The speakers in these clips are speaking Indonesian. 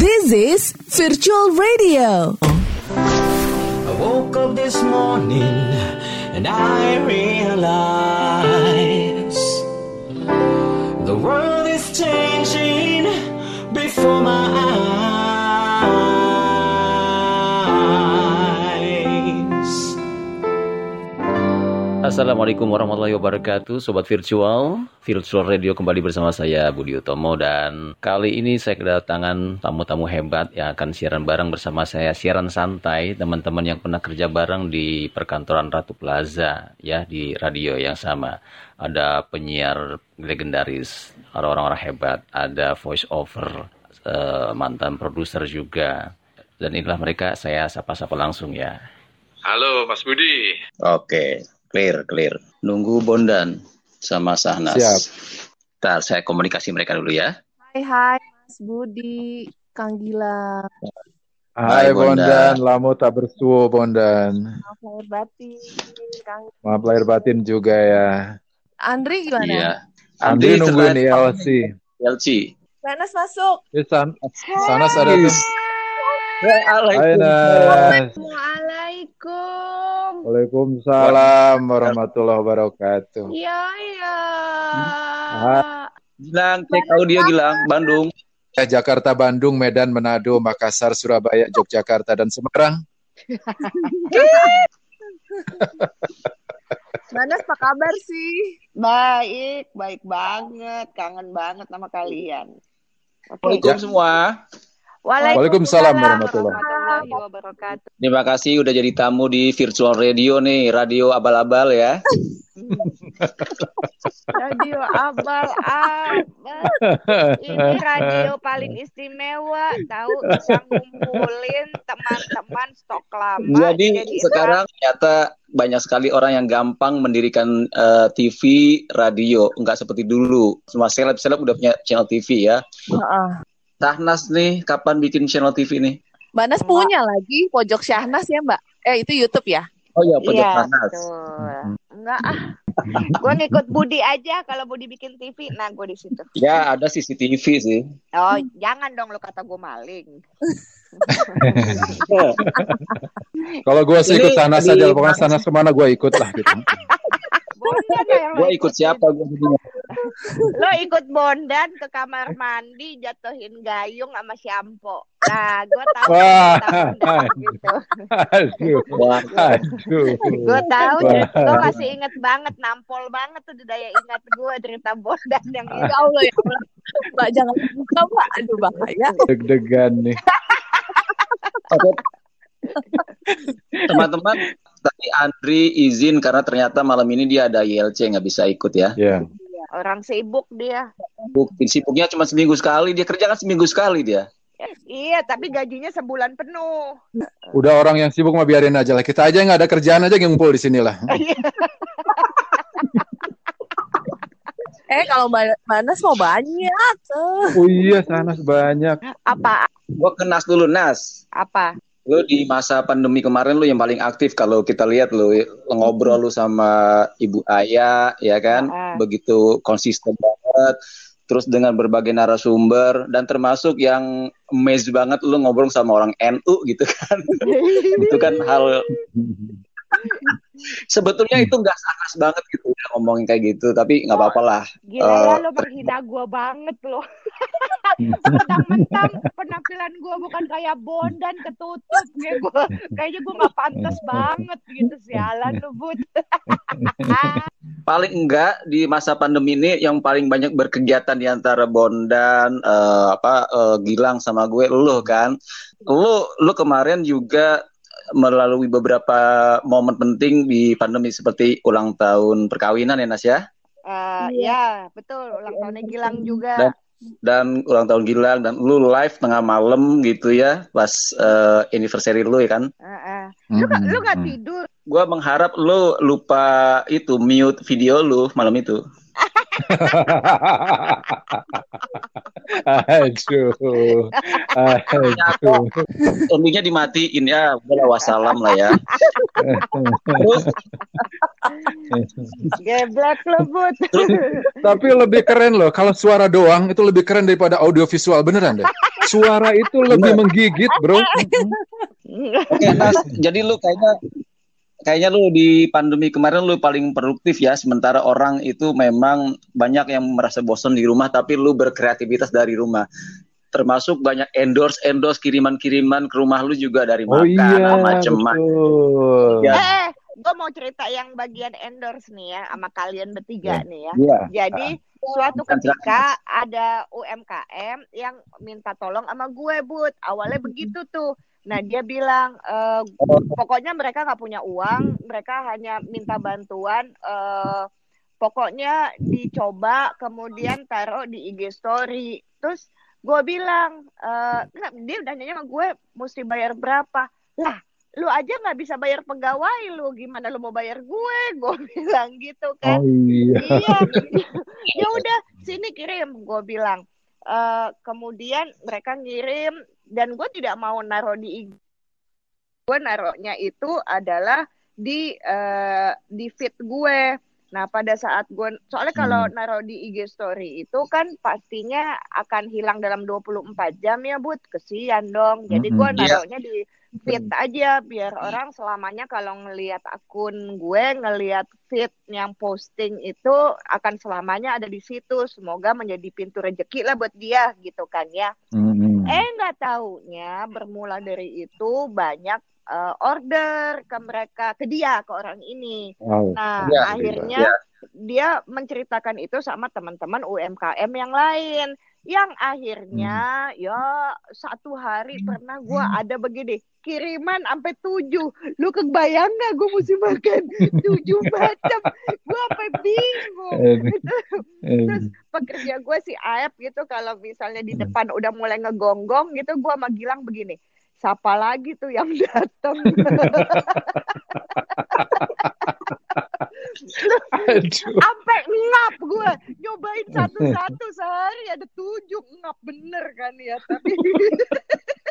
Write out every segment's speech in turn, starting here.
This is Virtual Radio. I woke up this morning and I realize the world is changing before my eyes. Assalamualaikum warahmatullahi wabarakatuh Sobat Virtual. Virtual Radio kembali bersama saya Budi Utomo. Dan kali ini saya kedatangan tamu-tamu hebat Yang akan siaran bareng bersama saya. Siaran santai Teman-teman yang pernah kerja bareng di perkantoran Ratu Plaza Ya di radio yang sama. Ada penyiar legendaris Ada orang-orang hebat. Ada voice over eh, Mantan produser juga. Dan inilah mereka saya sapa-sapa langsung ya. Halo Mas Budi. Oke, clear, clear. Nunggu Bondan sama Sahnas. Siap. Ntar saya komunikasi mereka dulu ya. Hai hai Mas Budi, Kang Gilang, Hai, Hai Bondan. Bondan, lamu tak bersuo Bondan. maaf lahir batin, Kang Maaf lahir batin juga ya. Andri gimana? Iya. Andri nungguin terlihat- ILC. LC. Nanas masuk. Eh, San Sanas ada tuh. Hai Nas. Assalamualaikum. Waalaikumsalam warahmatullahi wabarakatuh. Iya iya. Gilang, cek audio Gilang, Bandung. Ya, Jakarta, Bandung, Medan, Manado, Makassar, Surabaya, Yogyakarta, dan Semarang. Nanas apa kabar sih? Baik, baik banget. Kangen banget sama kalian. Assalamualaikum semua. Waalaikumsalam warahmatullahi warahmatullahi wabarakatuh. Terima kasih udah jadi tamu di virtual radio nih, radio abal-abal ya. Radio abal abal. Ini radio paling istimewa. Tahu bisa ngumpulin teman-teman stok lama. Jadi sekarang ternyata banyak sekali orang yang gampang mendirikan eh, TV, radio, nggak seperti dulu. Semua seleb-seleb udah punya channel TV ya. Heeh. Tahnas nih, kapan bikin channel TV nih? Mbak Nas punya lagi pojok Syahnas ya Mbak? Eh itu YouTube ya? Oh iya, pojok Iya, Tahnas. betul. Enggak ah. Gue ngikut Budi aja kalau Budi bikin TV. Nah, gue di situ. Ya, ada CCTV sih. Oh, jangan dong lu kata gue maling. Kalau gue sih ikut Sanas di- aja, pokoknya Sanas ke mana gue ikut lah gitu. Lo Gue ikut siapa gue? Lo ikut Bondan ke kamar mandi jatuhin gayung sama shampo. Nah, gue tahu Wah. gitu. Aduh, Wah, aduh. Gue tahu gue masih inget banget nampol banget tuh daya ingat gue cerita Bondan yang Ya itu. Allah ya Allah. Mbak jangan buka Mbak. Aduh bahaya. Deg-degan nih. Teman-teman, tadi Andri izin karena ternyata malam ini dia ada ILC nggak bisa ikut ya. Ya. Orang sibuk dia. Bukti sibuknya cuma seminggu sekali, dia kerja kan seminggu sekali dia. Iya, tapi gajinya sebulan penuh. Udah orang yang sibuk mah biarin aja lah. Kita aja yang nggak ada kerjaan aja ngumpul di sini lah. Eh kalau Mbak Mbak Nas mau banyak. Oh iya, Sanas banyak. Apa? Gue kenas dulu Nas. Apa? Lu di masa pandemi kemarin lu yang paling aktif kalau kita lihat lu ngobrol lu sama Ibu Aya ya kan, Ah. begitu konsisten banget. Terus dengan berbagai narasumber dan termasuk yang amazed banget lu ngobrol sama orang NU gitu kan. itu kan hal sebetulnya itu nggak sanas banget gitu ya ngomongin kayak gitu, tapi nggak apa-apa lah. Gila ya Eh, lo menghina gue banget lo. Mentang-mentang penampilan gue bukan kayak Bondan ketutup gitu. Kayaknya gue gak pantas banget gitu sialan lo Bud. paling enggak di masa pandemi ini yang paling banyak berkegiatan di antara Bondan eh, apa eh, Gilang sama gue lu kan lu lu kemarin juga melalui beberapa momen penting di pandemi seperti ulang tahun perkawinan ya Nas ya Eh, ya betul ulang tahunnya Gilang juga. Dan- dan ulang tahun Gilang dan lu live tengah malam gitu ya pas eh, anniversary lu ya kan Eh, eh. Lu gak, lu gak Hmm. tidur? gua mengharap lu lupa itu mute video lu malam itu Aduh. Aduh. endingnya dimatiin ya udah wassalam lah ya terus Geblek lo Bud. Tapi lebih keren loh kalau suara doang itu lebih keren daripada audio visual beneran deh. suara itu lebih menggigit, bro. Oke, Nas, jadi lu kayaknya kayaknya lu di pandemi kemarin lu paling produktif ya, sementara orang itu memang banyak yang merasa bosan di rumah, tapi lu berkreativitas dari rumah. Termasuk banyak endorse endorse kiriman kiriman ke rumah lu juga dari Oh makan iya, macam-macam. betul. Ya. Eh, gue mau cerita yang bagian endorse nih ya sama kalian bertiga nih ya. Iya. Jadi suatu Silakan, ketika ada UMKM yang minta tolong sama gue, Bud. Awalnya begitu tuh. Nah dia bilang, eh, pokoknya mereka nggak punya uang, mereka hanya minta bantuan. eh, pokoknya dicoba, kemudian taruh di IG Story. Terus gue bilang, eh, nggak, dia udah nanya sama gue, mesti bayar berapa? Lah, lu aja nggak bisa bayar pegawai lu, gimana lu mau bayar gue? Gue bilang gitu kan. Oh iya. Iya, ya udah sini kirim, gue bilang. Eh, kemudian mereka ngirim dan gue tidak mau naruh di IG. Gue naruhnya itu adalah di eh, di feed gue. Nah pada saat gue, soalnya kalau naruh di IG story itu kan pastinya akan hilang dalam 24 jam ya Bud, kesian dong. Jadi gue Mm-mm. naruhnya di feed aja biar orang selamanya kalau ngelihat akun gue ngelihat feed yang posting itu akan selamanya ada di situ. Semoga menjadi pintu rezeki lah buat dia gitu kan ya Mm-mm. eh nggak taunya bermula dari itu banyak eh, order ke mereka ke dia ke orang ini. Wow. nah Ya, akhirnya dia menceritakan itu sama teman-teman UMKM yang lain. Yang akhirnya ya satu hari pernah gua ada begini kiriman sampai tujuh. Lu kebayang nggak gue mesti makan tujuh macam? Gue sampai bingung terus pekerja gue si Aep gitu kalau misalnya di depan udah mulai ngegonggong gitu gue sama Gilang begini siapa lagi tuh yang datang sampai ngap gue nyobain satu-satu sehari ada tujuh ngap bener kan ya tapi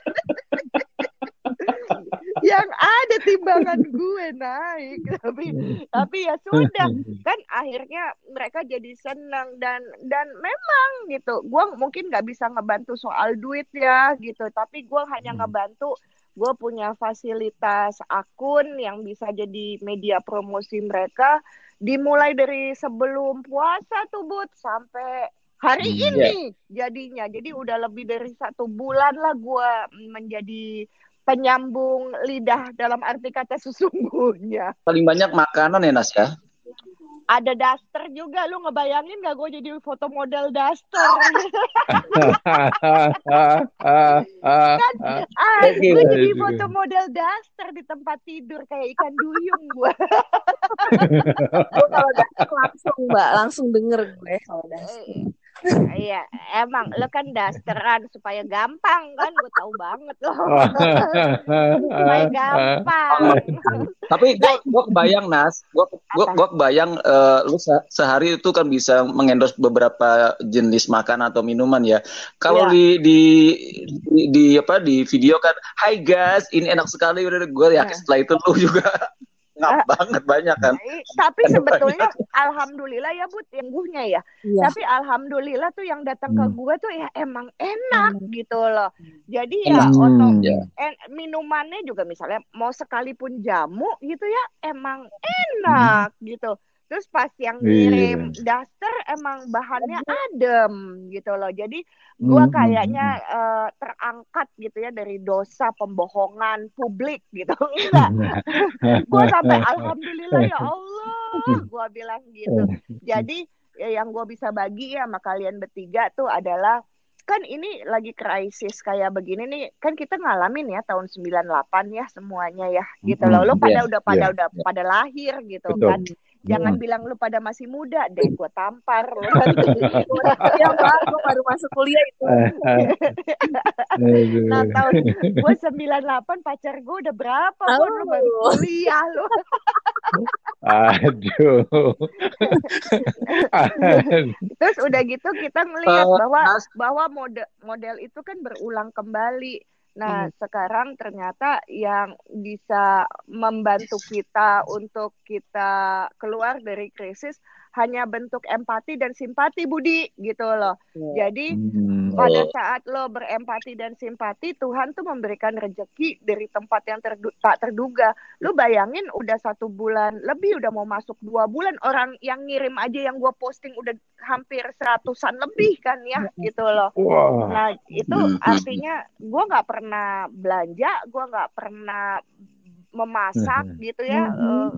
yang ada timbangan gue naik. Tapi tapi ya sudah. Kan akhirnya mereka jadi senang dan dan memang gitu. Gue mungkin nggak bisa ngebantu soal duit ya gitu. Tapi gue hanya ngebantu gue punya fasilitas akun yang bisa jadi media promosi mereka. Dimulai dari sebelum puasa tuh bud sampai hari Hmm, ini jadinya. Jadi udah lebih dari satu bulan lah gue menjadi penyambung lidah dalam arti kata sesungguhnya. Paling banyak makanan ya Nas ya. ada daster juga. Lu ngebayangin gak gue jadi foto model daster? Kan ah gue jadi foto model daster di tempat tidur kayak ikan duyung gue kalau datang langsung mbak, langsung denger gue kalau datang. Iya emang lo kan dasteran supaya gampang kan gue tahu banget loh supaya gampang Tapi gua, gua kebayang Nas, gua gua, Apa? gua kebayang eh, lu se- sehari itu kan bisa mengendorse beberapa jenis makanan atau minuman ya. Kalau Iya. di, di di di apa di video kan, Hai guys, ini enak sekali. Udah gue yakin Nah. setelah itu lu juga ngap Ah. banget banyak kan. Eh, tapi sebetulnya alhamdulillah ya Bud yang guhnya ya Iya. tapi alhamdulillah tuh yang datang ke Hmm. gue tuh ya emang enak Hmm. gitu loh jadi ya Hmm. Ya. en- minumannya juga misalnya mau sekalipun jamu gitu ya emang enak gitu terus pas yang ngirim daster emang bahannya adem gitu loh. Jadi gue Hmm. kayaknya eh, terangkat gitu ya dari dosa pembohongan publik gitu. Enggak. Gue sampai alhamdulillah ya Allah. Gue bilang gitu. Jadi ya, yang gue bisa bagi ya sama kalian bertiga tuh adalah kan ini lagi krisis kayak begini nih. Kan kita ngalamin ya tahun 98 ya semuanya ya gitu loh. Lo Mm, pada iya, udah pada iya, udah pada lahir gitu Betul. kan jangan Mm. bilang lu pada masih muda deh gue tampar Iya mbak, gue baru masuk kuliah itu. Aduh. nah tahun gue 98 pacar gue udah berapa Bon? lu baru Oh. kuliah lo Aduh. Terus udah gitu kita ngelihat Eh, bahwa bahwa model model itu kan berulang kembali. Nah, Hmm. sekarang ternyata yang bisa membantu kita untuk kita keluar dari krisis hanya bentuk empati dan simpati Budi gitu loh. Jadi Hmm. pada Oh. saat lo berempati dan simpati, Tuhan tuh memberikan rezeki dari tempat yang terdu- tak terduga. Lo bayangin udah satu bulan lebih, udah mau masuk dua bulan, orang yang ngirim aja yang gue posting udah hampir seratusan lebih kan ya, gitu loh. Wah. Nah itu artinya gue nggak pernah belanja, gue nggak pernah memasak Hmm. gitu ya. Eh,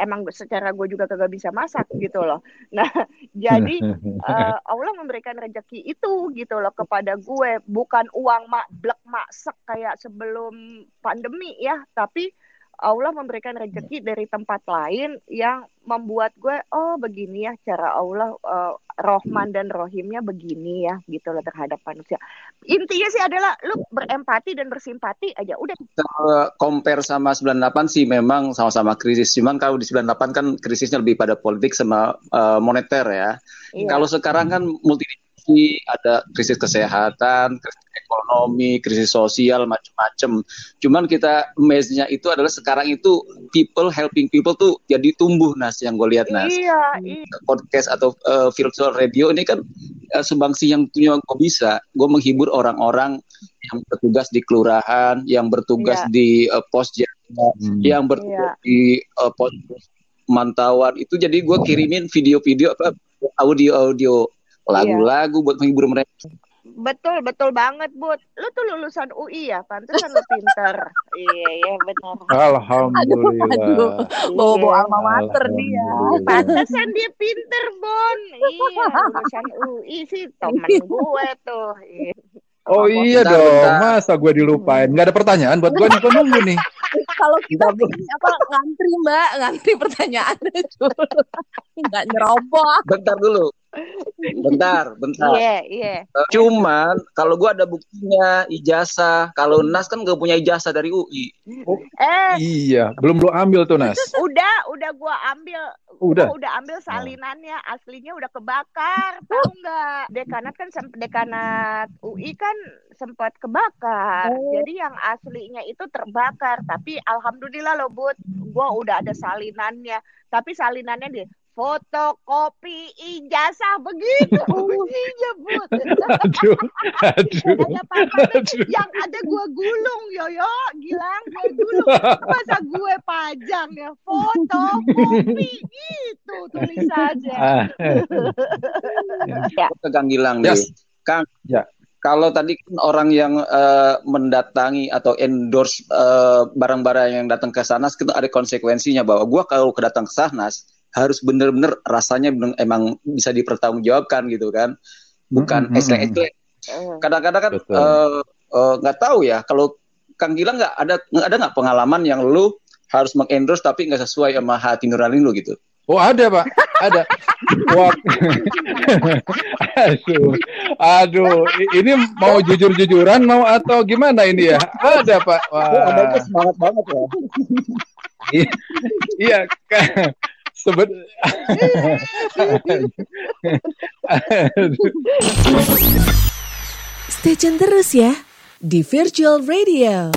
emang secara gue juga kagak bisa masak gitu loh. Nah jadi eh, Allah memberikan rezeki itu gitu loh kepada gue. Bukan uang mak blek maksek kayak sebelum pandemi ya. Tapi Allah memberikan rezeki dari tempat lain yang membuat gue oh begini ya cara Allah eh, Rohman dan Rohimnya begini ya gitu loh terhadap manusia intinya sih adalah lu berempati dan bersimpati aja udah Kalau compare sama 98 sih memang sama-sama krisis. Cuman kalau di 98 kan krisisnya lebih pada politik sama eh, moneter ya. Iya. Kalau sekarang kan multidimensi, ada krisis kesehatan, krisis ekonomi, krisis sosial, macam-macam. Cuman kita message-nya itu adalah sekarang itu people helping people tuh jadi tumbuh Nas yang gue lihat Nas. iya iya Podcast atau eh, virtual radio ini kan eh, sumbangsi yang punya gue bisa. Gue menghibur orang-orang yang bertugas di kelurahan, yang bertugas Iya. di eh, pos jaga, Hmm. yang bertugas Iya. di eh, pos mantauan itu jadi gue kirimin video-video apa audio-audio lagu-lagu buat menghibur mereka. Betul, betul banget, Bud. Lu tuh lulusan UI ya, pantesan lu pinter. iya, iya, benar. Alhamdulillah. Aduh, Bawa-bawa Iya. alma mater dia. Pantesan dia pinter, Bon. Iya, lulusan UI sih temen gue tuh. Iya. Oh iya Bentar, dong, bentar. masa gue dilupain? Gak ada pertanyaan buat gue nih, gue nunggu nih. Kalau kita ini apa ngantri Mbak, ngantri pertanyaannya dulu. Nggak nyerobot. Bentar dulu. Bentar, bentar. Iya, iya. Cuman kalau gue ada buktinya ijazah. Kalau Nas kan gak punya ijazah dari UI. Eh, Iya, belum lu ambil tuh Nas. udah, udah gua ambil. Udah. Gua udah ambil salinannya, aslinya udah kebakar, tahu nggak? Dekanat kan sempat dekanat UI kan sempat kebakar. Jadi yang aslinya itu terbakar, tapi alhamdulillah loh Bud, gua udah ada salinannya. Tapi salinannya di fotokopi ijazah begitu bunyinya Bud. Aduh, aduh, Ada apa-apa aduh. yang ada gua gulung yoyo gilang gue gulung masa gue pajang ya foto kopi gitu tulisannya Ah, Ke Kang Gilang nih. Yes. Kang, Ya. kalau tadi kan orang yang eh, mendatangi atau endorse eh, barang-barang yang datang ke Sanas itu ada konsekuensinya bahwa gua kalau kedatang ke Sanas harus bener-bener rasanya bener, emang bisa dipertanggungjawabkan gitu kan. Bukan Mm, mm, mm, eslek-eslek. Kadang-kadang kan eh, eh, nggak tahu ya kalau Kang Gilang nggak ada nggak ada nggak pengalaman yang lu harus mengendorse tapi nggak sesuai sama hati nurani lu gitu. Oh ada pak, ada. Wah, aduh, aduh, ini mau jujur-jujuran mau atau gimana ini ya? Ada pak. Wah, semangat banget ya. i- iya. Sebet. Stay tune terus ya di Virtual Radio.